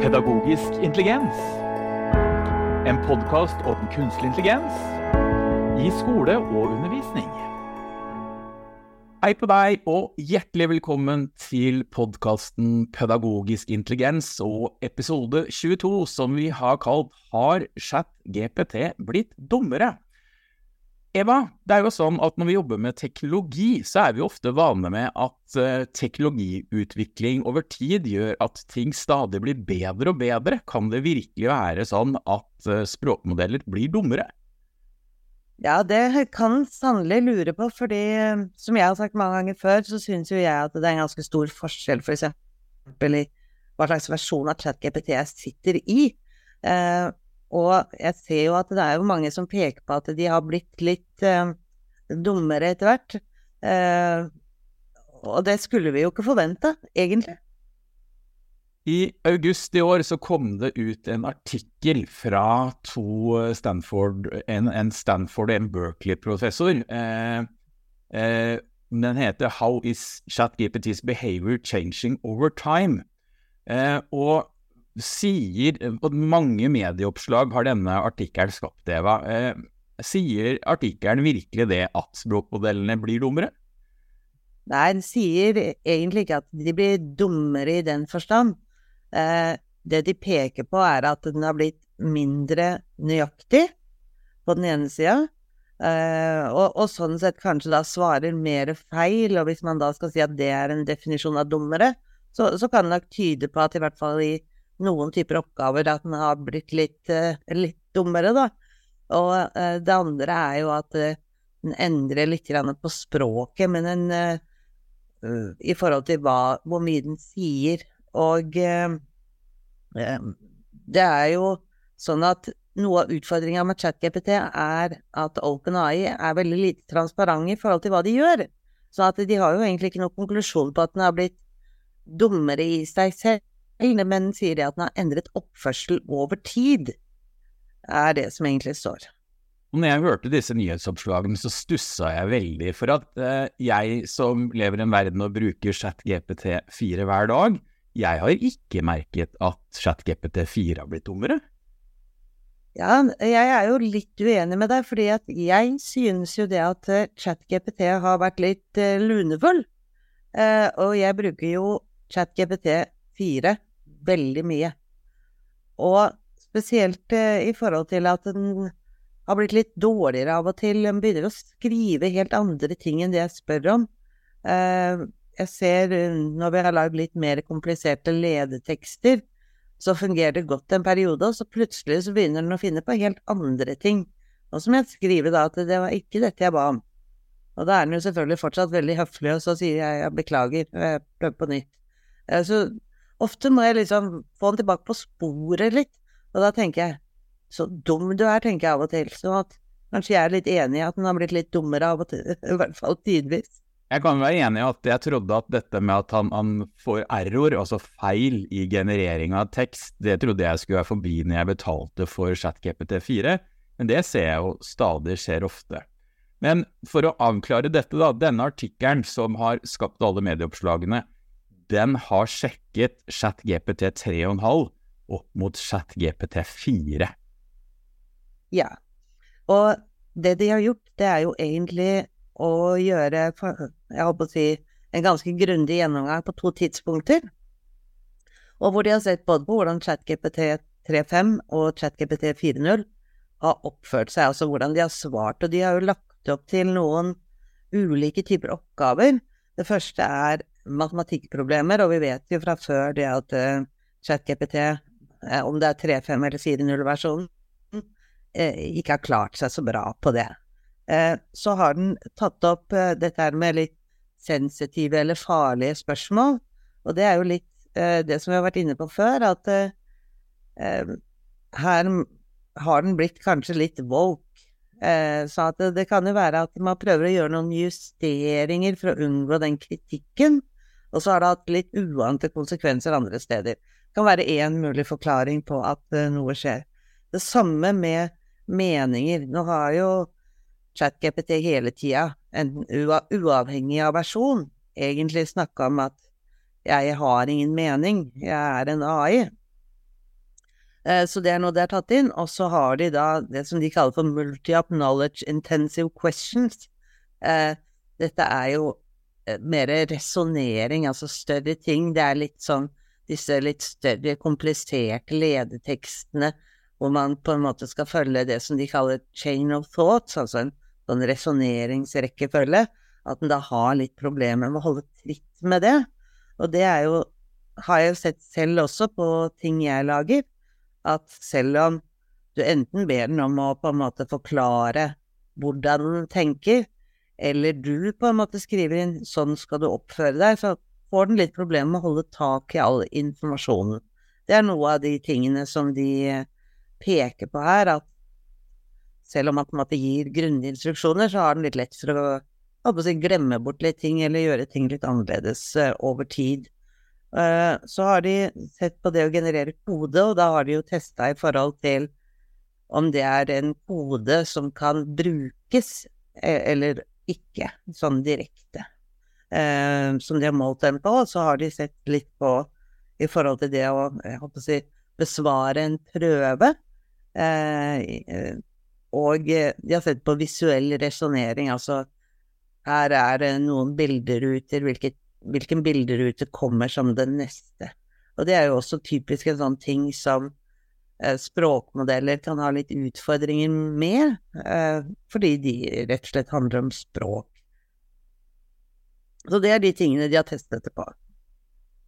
Pedagogisk intelligens. En podkast om kunstig intelligens i skole og undervisning. Hei på deg, og hjertelig velkommen til podkasten Pedagogisk intelligens og episode 22, som vi har kalt Har chat-GPT blitt dummere? Eva, det er jo sånn at når vi jobber med teknologi, så er vi ofte vane med at uh, teknologiutvikling over tid gjør at ting stadig blir bedre og bedre. Kan det virkelig være sånn at uh, språkmodeller blir dummere? Ja, det kan sannelig lure på, fordi som jeg har sagt mange ganger før, så syns jo jeg at det er en ganske stor forskjell for eksempel i hva slags versjon av ChatGPT jeg sitter i. Og jeg ser jo at det er jo mange som peker på at de har blitt litt eh, dummere etter hvert. Eh, og det skulle vi jo ikke forvente, egentlig. I august i år så kom det ut en artikkel fra to Stanford, en, en Stanford og en Berkeley-professor. Eh, eh, den heter 'How is ChatGPT's behavior changing over time?' Eh, og sier Og mange medieoppslag har denne artikkelen skapt, Eva. Eh, sier artikkelen virkelig det at språkmodellene blir dummere? Nei, den sier egentlig ikke at de blir dummere i den forstand. Eh, det de peker på, er at den har blitt mindre nøyaktig, på den ene sida. Eh, og, og, sånn sett kanskje da svarer mer feil, og hvis man da skal si at det er en definisjon av dummere, så, så kan det nok tyde på at i hvert fall i noen typer oppgaver at den har blitt litt, uh, litt dummere, da. Og uh, det andre er jo at uh, den endrer litt på språket, men den i forhold til hva, hvor mye den sier. Og det er jo sånn at noe av utfordringa med ChatGPT er at OpenAI er veldig lite transparent i forhold til hva de gjør. Så de har jo egentlig ikke noen konklusjon på at den har blitt dummere i seg selv men sier det at den har endret oppførsel over tid, er det som egentlig står. Når jeg hørte disse nyhetsoppslagene, så stussa jeg veldig for at eh, jeg som lever i en verden og bruker ChatGPT4 hver dag, jeg har ikke merket at ChatGPT4 har blitt dummere. Ja, jeg er jo litt uenig med deg, fordi at jeg synes jo det at eh, ChatGPT har vært litt uh, lunefull. Og jeg bruker jo ChatGPT4 veldig mye. Og spesielt eh, i forhold til at den har blitt litt dårligere av og til. Den begynner å skrive helt andre ting enn det jeg spør om. Eh, jeg ser eh, når vi har lagd litt mer kompliserte ledetekster, så fungerer det godt en periode, og så plutselig så begynner den å finne på helt andre ting. Og så må jeg skrive da at det var ikke dette jeg ba om. Og da er den jo selvfølgelig fortsatt veldig høflig, og så sier jeg jeg beklager, jeg prøver på nytt. Så Ofte må jeg liksom få den tilbake på sporet litt, og da tenker jeg så dum du er, tenker jeg av og til. Så at kanskje jeg er litt enig i at den har blitt litt dummere av og til, i hvert fall tidvis. Jeg kan være enig i at jeg trodde at dette med at han, han får error, altså feil i generering av tekst, det trodde jeg skulle være forbi når jeg betalte for ChatGPT4, men det ser jeg jo stadig skjer ofte. Men for å avklare dette, da. Denne artikkelen som har skapt alle medieoppslagene, den har sjekket ChatGPT 3,5 opp mot ChatGPT 4. Ja, og det de har gjort, det er jo egentlig å gjøre jeg håper å si, en ganske grundig gjennomgang på to tidspunkter. Og hvor de har sett både på hvordan ChatGPT 3.5 og ChatGPT 4.0 har oppført seg, altså hvordan de har svart. Og de har jo lagt opp til noen ulike typer oppgaver. Det første er matematikkproblemer, og vi vet jo fra før det at uh, ChatGPT, uh, om det er 3.5 eller 4.0-versjonen, uh, eh, ikke har klart seg så bra på det. Så har den tatt opp dette her med litt sensitive eller farlige spørsmål, og det er jo litt det som vi har vært inne på før, at her har den blitt kanskje litt woke. Så det, det, kan jo være at man prøver å gjøre noen justeringer for å unngå den kritikken. Og så har det hatt litt uante konsekvenser andre steder. Det kan være én mulig forklaring på at uh, noe skjer. Det samme med meninger. Nå har jo ChatGPT hele tida, uavhengig av versjon, egentlig snakka om at jeg har ingen mening, jeg er en AI. Eh, så det er noe de har tatt inn. Og så har de da det som de kaller for multi-up knowledge intensive questions. Eh, dette er jo eh, mer resonnering, altså større ting. Det er litt sånn disse litt større, kompliserte ledetekstene hvor man på en måte skal følge det som de kaller chain of thoughts, altså en sånn resonneringsrekkefølge. At en da har litt problemer med å holde tritt med det. Og det er jo har jeg jo sett selv også på ting jeg lager, at selv om du enten ber den om å på en måte forklare hvordan den tenker, eller du på en måte skriver inn 'sånn skal du oppføre deg', så får den litt problemer med å holde tak i all informasjonen. Det er noe av de tingene som de peker på her, at selv om man på en måte gir grundige instruksjoner, så har den litt lett for å, å glemme bort litt ting, eller gjøre ting litt annerledes uh, over tid. Uh, så har de sett på det å generere kode, og da har de jo testa i forhold til om det er en kode som kan brukes e-, eller ikke, sånn direkte. Eh, som de har målt dem på, så har de sett litt på i forhold til det å, å si, besvare en prøve. Eh, og de har sett på visuell resonnering, altså her er det noen bilderuter, hvilket hvilken bilderute kommer som den neste. Og det er jo også typisk en sånn ting som språkmodeller kan ha litt utfordringer med, eh, fordi de rett og slett handler om språk. Så det er de tingene de har testet det på.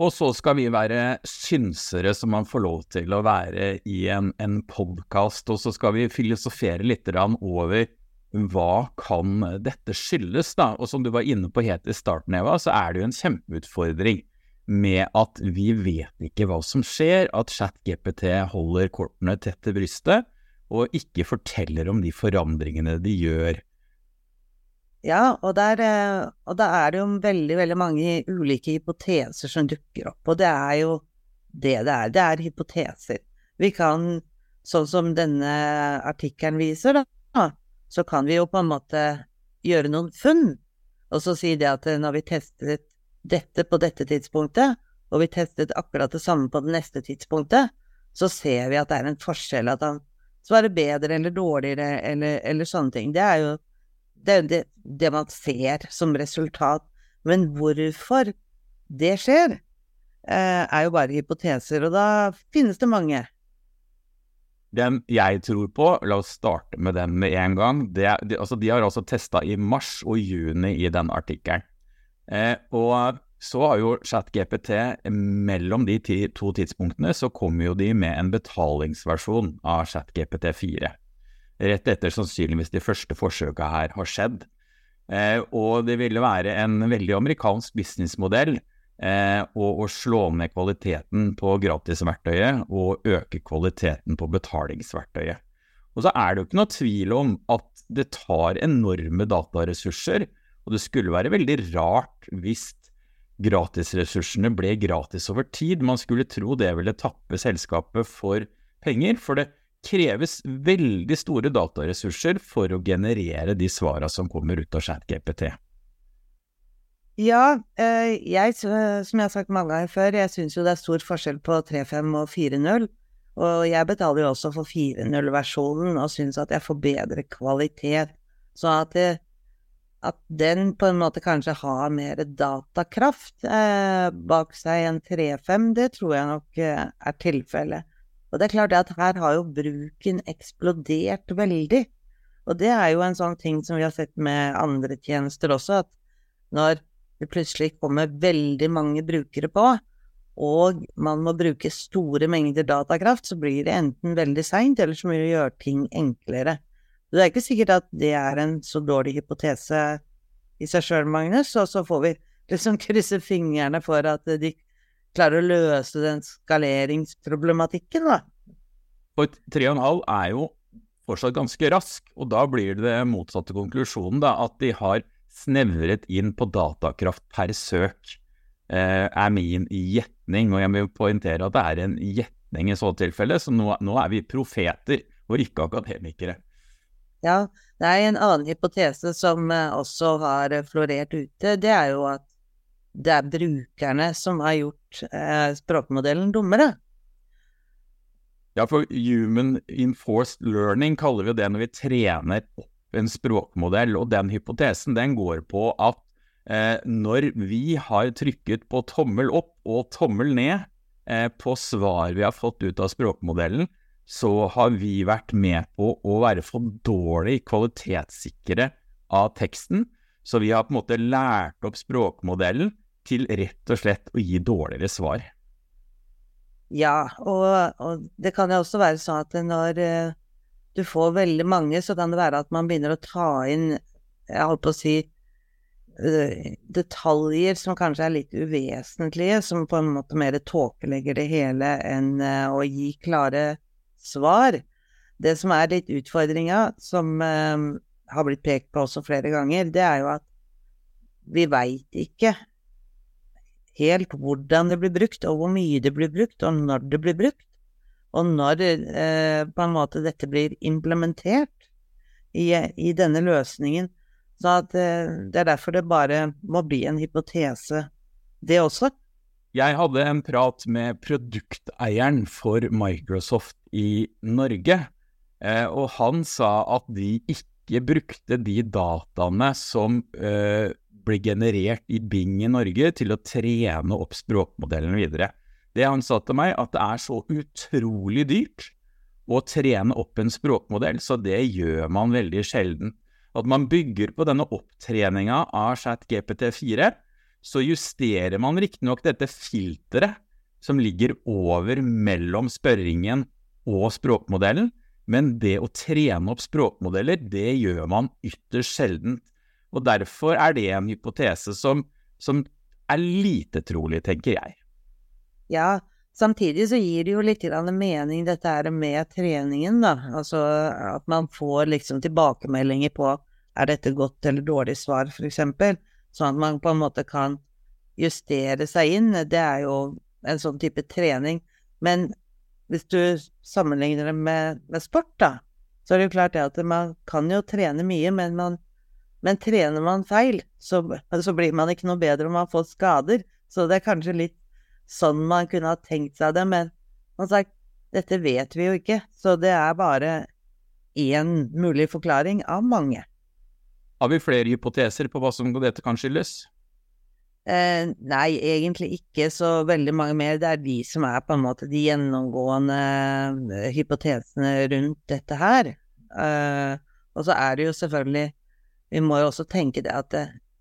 Og så skal vi være synsere som man får lov til å være i en, en podkast, og så skal vi filosofere litt over hva kan dette skyldes, da? Og som du var inne på helt i starten, Eva, så er det jo en kjempeutfordring med at vi vet ikke hva som skjer, at ChatGPT holder kortene tett til brystet og ikke forteller om de forandringene de gjør. Ja, og der, eh, og da er det jo veldig, veldig mange ulike hypoteser som dukker opp, og det er jo det det er. Det er hypoteser. Vi kan, sånn som denne artikkelen viser, da, så kan vi jo på en måte gjøre noen funn, og så si det at eh, når vi testet dette på dette tidspunktet, og vi testet akkurat det samme på det neste tidspunktet, så ser vi at det er en forskjell, at han svarer bedre eller dårligere, eller, eller sånne ting. Det er jo det, er det, det, man ser som resultat. Men hvorfor det skjer, eh, er jo bare hypoteser, og da finnes det mange. Den jeg tror på, la oss starte med den med en gang. Det, de, altså, de har altså testa i mars og juni i den artikkelen. Eh, og så har jo ChatGPT mellom de ti, to tidspunktene så kommer jo de med en betalingsversjon av ChatGPT 4. Rett etter sannsynligvis de første forsøka her har skjedd. Eh, og det ville være en veldig amerikansk businessmodell eh, å, å slå ned kvaliteten på gratisverktøyet og øke kvaliteten på betalingsverktøyet. Og så er det jo ikke noe tvil om at det tar enorme dataressurser, og det skulle være veldig rart hvis gratisressursene ble gratis over tid. Man skulle tro det ville tappe selskapet for penger, for det kreves veldig store dataressurser for å generere de svara som kommer ut av ChatGPT. Ja, eh, jeg, som jeg har sagt mange ganger før, jeg syns jo det er stor forskjell på 3.5 og 4.0. Og jeg betaler jo også for 4.0-versjonen og syns at jeg får bedre kvalitet. Så at, det, at den på en måte kanskje har mer datakraft eh, bak seg enn 3.5, det tror jeg nok eh, er tilfellet. Og det er klart at her har jo bruken eksplodert veldig. Og det er jo en sånn ting som vi har sett med andre tjenester også, at når det plutselig kommer veldig mange brukere på, og man må bruke store mengder datakraft, så blir det enten veldig seint, eller så må vi gjøre ting enklere. Det er ikke sikkert at det er en så dårlig hypotese i seg sjøl, Magnus, og så får vi liksom krysse fingrene for at de klarer å løse den skaleringsproblematikken, da. For 3,5 er jo fortsatt ganske rask, og da blir det motsatte konklusjonen, da, at de har snevret inn på datakraft per søk, eh, er min gjetning. Og jeg vil poengtere at det er en gjetning i så tilfelle, så nå, nå, er vi profeter og ikke akademikere. Ja, det er en annen hypotese som eh, også har florert ute. Det er jo at det er brukerne som har gjort eh, språkmodellen dummere. Ja, for human enforced learning kaller vi det når vi trener opp en språkmodell. Og den hypotesen den går på at eh, når vi har trykket på tommel opp og tommel ned eh, på svar vi har fått ut av språkmodellen, så har vi vært med på å være for dårlig kvalitetssikre av teksten. Så vi har på en måte lært opp språkmodellen til rett og slett å gi dårligere svar. Ja, og, og det kan jo også være sånn at når uh, du får veldig mange, så kan det være at man begynner å ta inn, jeg holdt på å si, uh, detaljer som kanskje er litt uvesentlige, som på en måte mer tåkelegger det hele enn uh, å gi klare svar. Det som er litt utfordringa, som har blitt pekt på også flere ganger, det er jo at vi veit ikke helt hvordan det blir brukt, og hvor mye det blir brukt, og når det blir brukt. Og når eh, på en måte dette blir implementert i, i denne løsningen. Så at, eh, det er derfor det bare må bli en hypotese, det også. Jeg hadde en prat med produkteieren for Microsoft i Norge, eh, og han sa at de ikke brukte de dataene som eh, blir generert i Bing i Norge til å trene opp språkmodellen videre. Det han sa til meg, at det er så utrolig dyrt å trene opp en språkmodell, så det gjør man veldig sjelden. At man bygger på denne opptreninga av ChatGPT4, så justerer man riktignok dette filteret som ligger over mellom spørringen og språkmodellen, men det å trene opp språkmodeller, det gjør man ytterst sjelden. Og derfor er det en hypotese som, som er lite trolig, tenker jeg. Ja, samtidig så gir det jo litt mening dette her med treningen, da. Altså at man får liksom tilbakemeldinger på er dette godt eller dårlig svar, for eksempel. Sånn at man på en måte kan justere seg inn. Det er jo en sånn type trening. Men hvis du sammenligner det med, med sport, da, så er det jo klart det at man kan jo trene mye, men man men trener man feil, så, så, blir man ikke noe bedre om man får skader. Så det er kanskje litt sånn man kunne ha tenkt seg det. Men man sagt, dette vet vi jo ikke, så det er bare én mulig forklaring av mange. Har vi flere hypoteser på hva som dette kan skyldes? Eh, nei, egentlig ikke så veldig mange mer. Det er de som er på en måte de gjennomgående eh, hypotesene rundt dette her. Eh, og så er det jo selvfølgelig vi må jo også tenke det at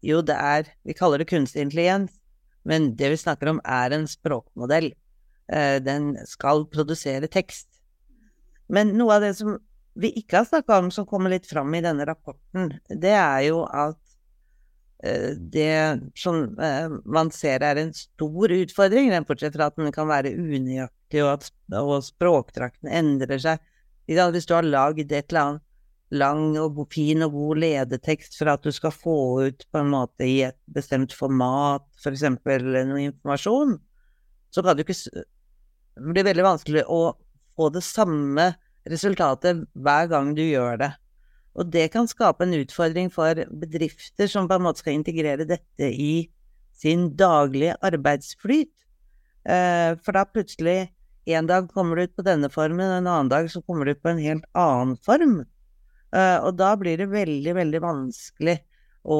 jo, det er Vi kaller det kunstig intelligens, men det vi snakker om, er en språkmodell. Eh, den skal produsere tekst. Men noe av det som vi ikke har snakka om, som kommer litt fram i denne rapporten, det er jo at eh, det som eh, man ser er en stor utfordring, bortsett fra at den kan være unøyaktig, og at og språkdrakten endrer seg. Hvis du har lagd et eller annet lang og fin og god ledetekst for at du skal få ut på en måte i et bestemt format, for eksempel noe informasjon, så kan du ikke Det blir veldig vanskelig å få det samme resultatet hver gang du gjør det. Og det kan skape en utfordring for bedrifter som på en måte skal integrere dette i sin daglige arbeidsflyt. Eh, for da plutselig en dag kommer du ut på denne formen, en annen dag så kommer du ut på en helt annen form. Uh, og da blir det veldig, veldig vanskelig å,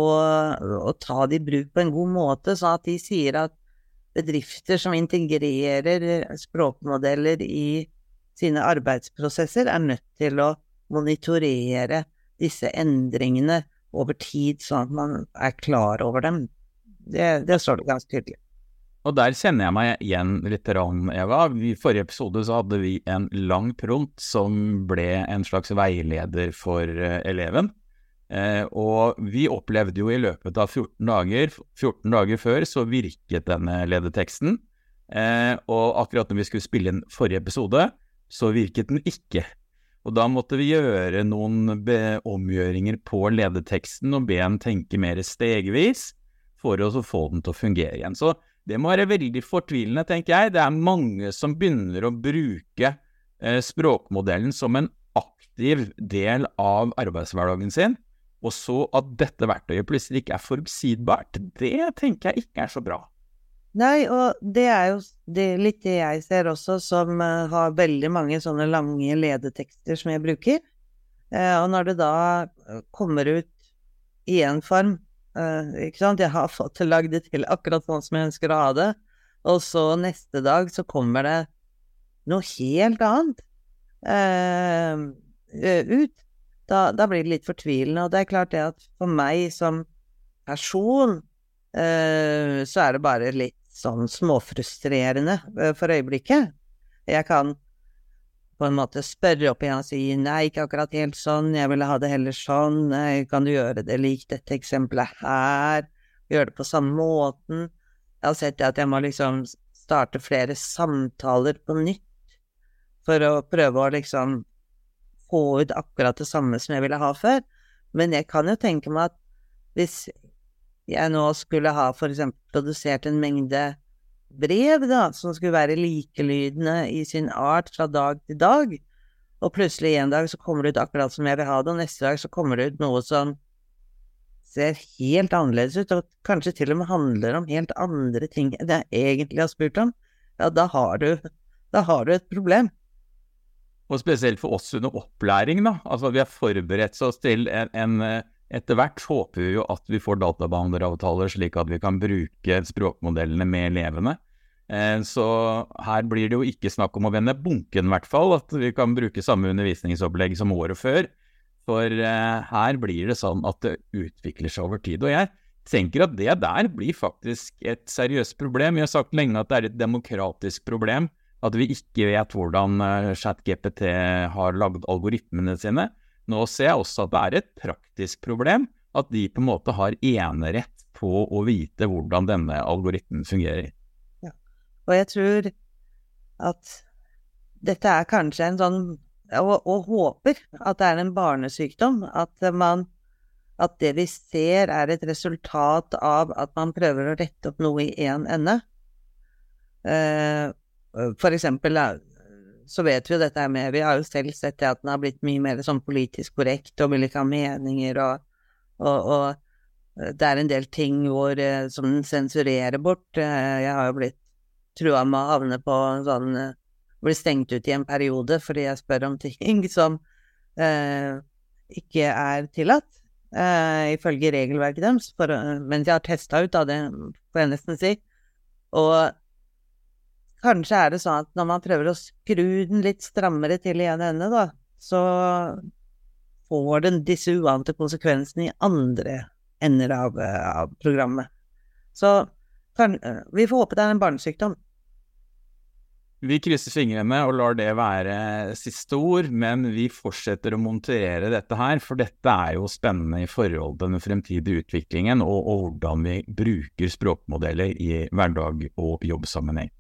å, ta det i bruk på en god måte, sånn at de sier at bedrifter som integrerer språkmodeller i sine arbeidsprosesser, er nødt til å monitorere disse endringene over tid, sånn at man er klar over dem. Det, det står det ganske tydelig. Og der kjenner jeg meg igjen litt, Eva. I forrige episode så hadde vi en lang prompt som ble en slags veileder for eh, eleven. Eh, og vi opplevde jo i løpet av 14 dager, 14 dager før, så virket denne ledeteksten. Eh, og akkurat når vi skulle spille inn forrige episode, så virket den ikke. Og da måtte vi gjøre noen omgjøringer på ledeteksten og be den tenke mer stegvis for å få den til å fungere igjen. Så det må være veldig fortvilende, tenker jeg. Det er mange som begynner å bruke eh, språkmodellen som en aktiv del av arbeidshverdagen sin, og så at dette verktøyet plutselig ikke er forutsigbart, det tenker jeg ikke er så bra. Nei, og det er jo det, litt det jeg ser også, som uh, har veldig mange sånne lange ledetekster som jeg bruker. Uh, og når det da kommer ut i én form, uh, ikke sant Jeg har fått lagd det til akkurat sånn som jeg ønsker å ha det, og så neste dag så kommer det noe helt annet ut. Da, da, blir det litt fortvilende. Og det er klart det at for meg som person, så er det bare litt sånn småfrustrerende eh, for øyeblikket. Jeg kan på en måte spørre opp igjen og si nei, ikke akkurat helt sånn, jeg ville ha det heller sånn, nei, kan du gjøre det lik dette eksempelet her, gjøre det på samme måten? Jeg har sett at jeg må liksom starte flere samtaler på nytt for å prøve å liksom få ut akkurat det samme som jeg ville ha før. Men jeg kan jo tenke meg at hvis jeg nå skulle ha for eksempel produsert en mengde brev, da, som skulle være likelydende i sin art fra dag til dag, og plutselig en dag så kommer det ut akkurat som jeg vil ha det, og neste dag så kommer det ut noe som ser helt annerledes ut, og kanskje til og med handler om helt andre ting enn jeg egentlig har spurt om, ja, da har du, da har du et problem. Og spesielt for oss under opplæring, da. Altså, vi har forberedt oss til en, en etter hvert håper vi jo at vi får databehandleravtaler slik at vi kan bruke språkmodellene med elevene. Eh, så her blir det jo ikke snakk om å vende bunken, i hvert fall. At vi kan bruke samme undervisningsopplegg som året før. For eh, her blir det sånn at det utvikler seg over tid. Og jeg tenker at det der blir faktisk et seriøst problem. Vi har sagt lenge at det er et demokratisk problem. At vi ikke vet hvordan eh, ChatGPT har lagd algoritmene sine. Nå ser jeg også at det er et praktisk problem at de på en måte har enerett på å vite hvordan denne algoritmen fungerer. Ja. Og jeg tror at dette er kanskje en sånn og, og, håper at det er en barnesykdom. At man at det vi ser er et resultat av at man prøver å rette opp noe i én ende. Uh, for eksempel så vet vi jo dette her med Vi har jo selv sett det at den har blitt mye mer sånn politisk korrekt og vil ikke ha meninger og, og, og eh, det er en del ting hvor, eh, som den sensurerer bort. Eh, jeg har jo blitt trua med å havne på sånn Bli stengt ut i en periode fordi jeg spør om ting som eh, ikke er tillatt, eh, ifølge regelverket deres, for, mens jeg har testa ut, da, det får jeg nesten si. Og Kanskje er det sånn at når man prøver å skru den litt strammere til i en ende, da, så får den disse uante konsekvensene i andre ender av, av programmet. Så kan, vi får håpe det er en barnesykdom. Vi krysser fingrene og lar det være siste ord, men vi fortsetter å montere dette her, for dette er jo spennende i forhold til den fremtidige utviklingen og, og hvordan vi bruker språkmodeller i hverdag og jobbsammenheng.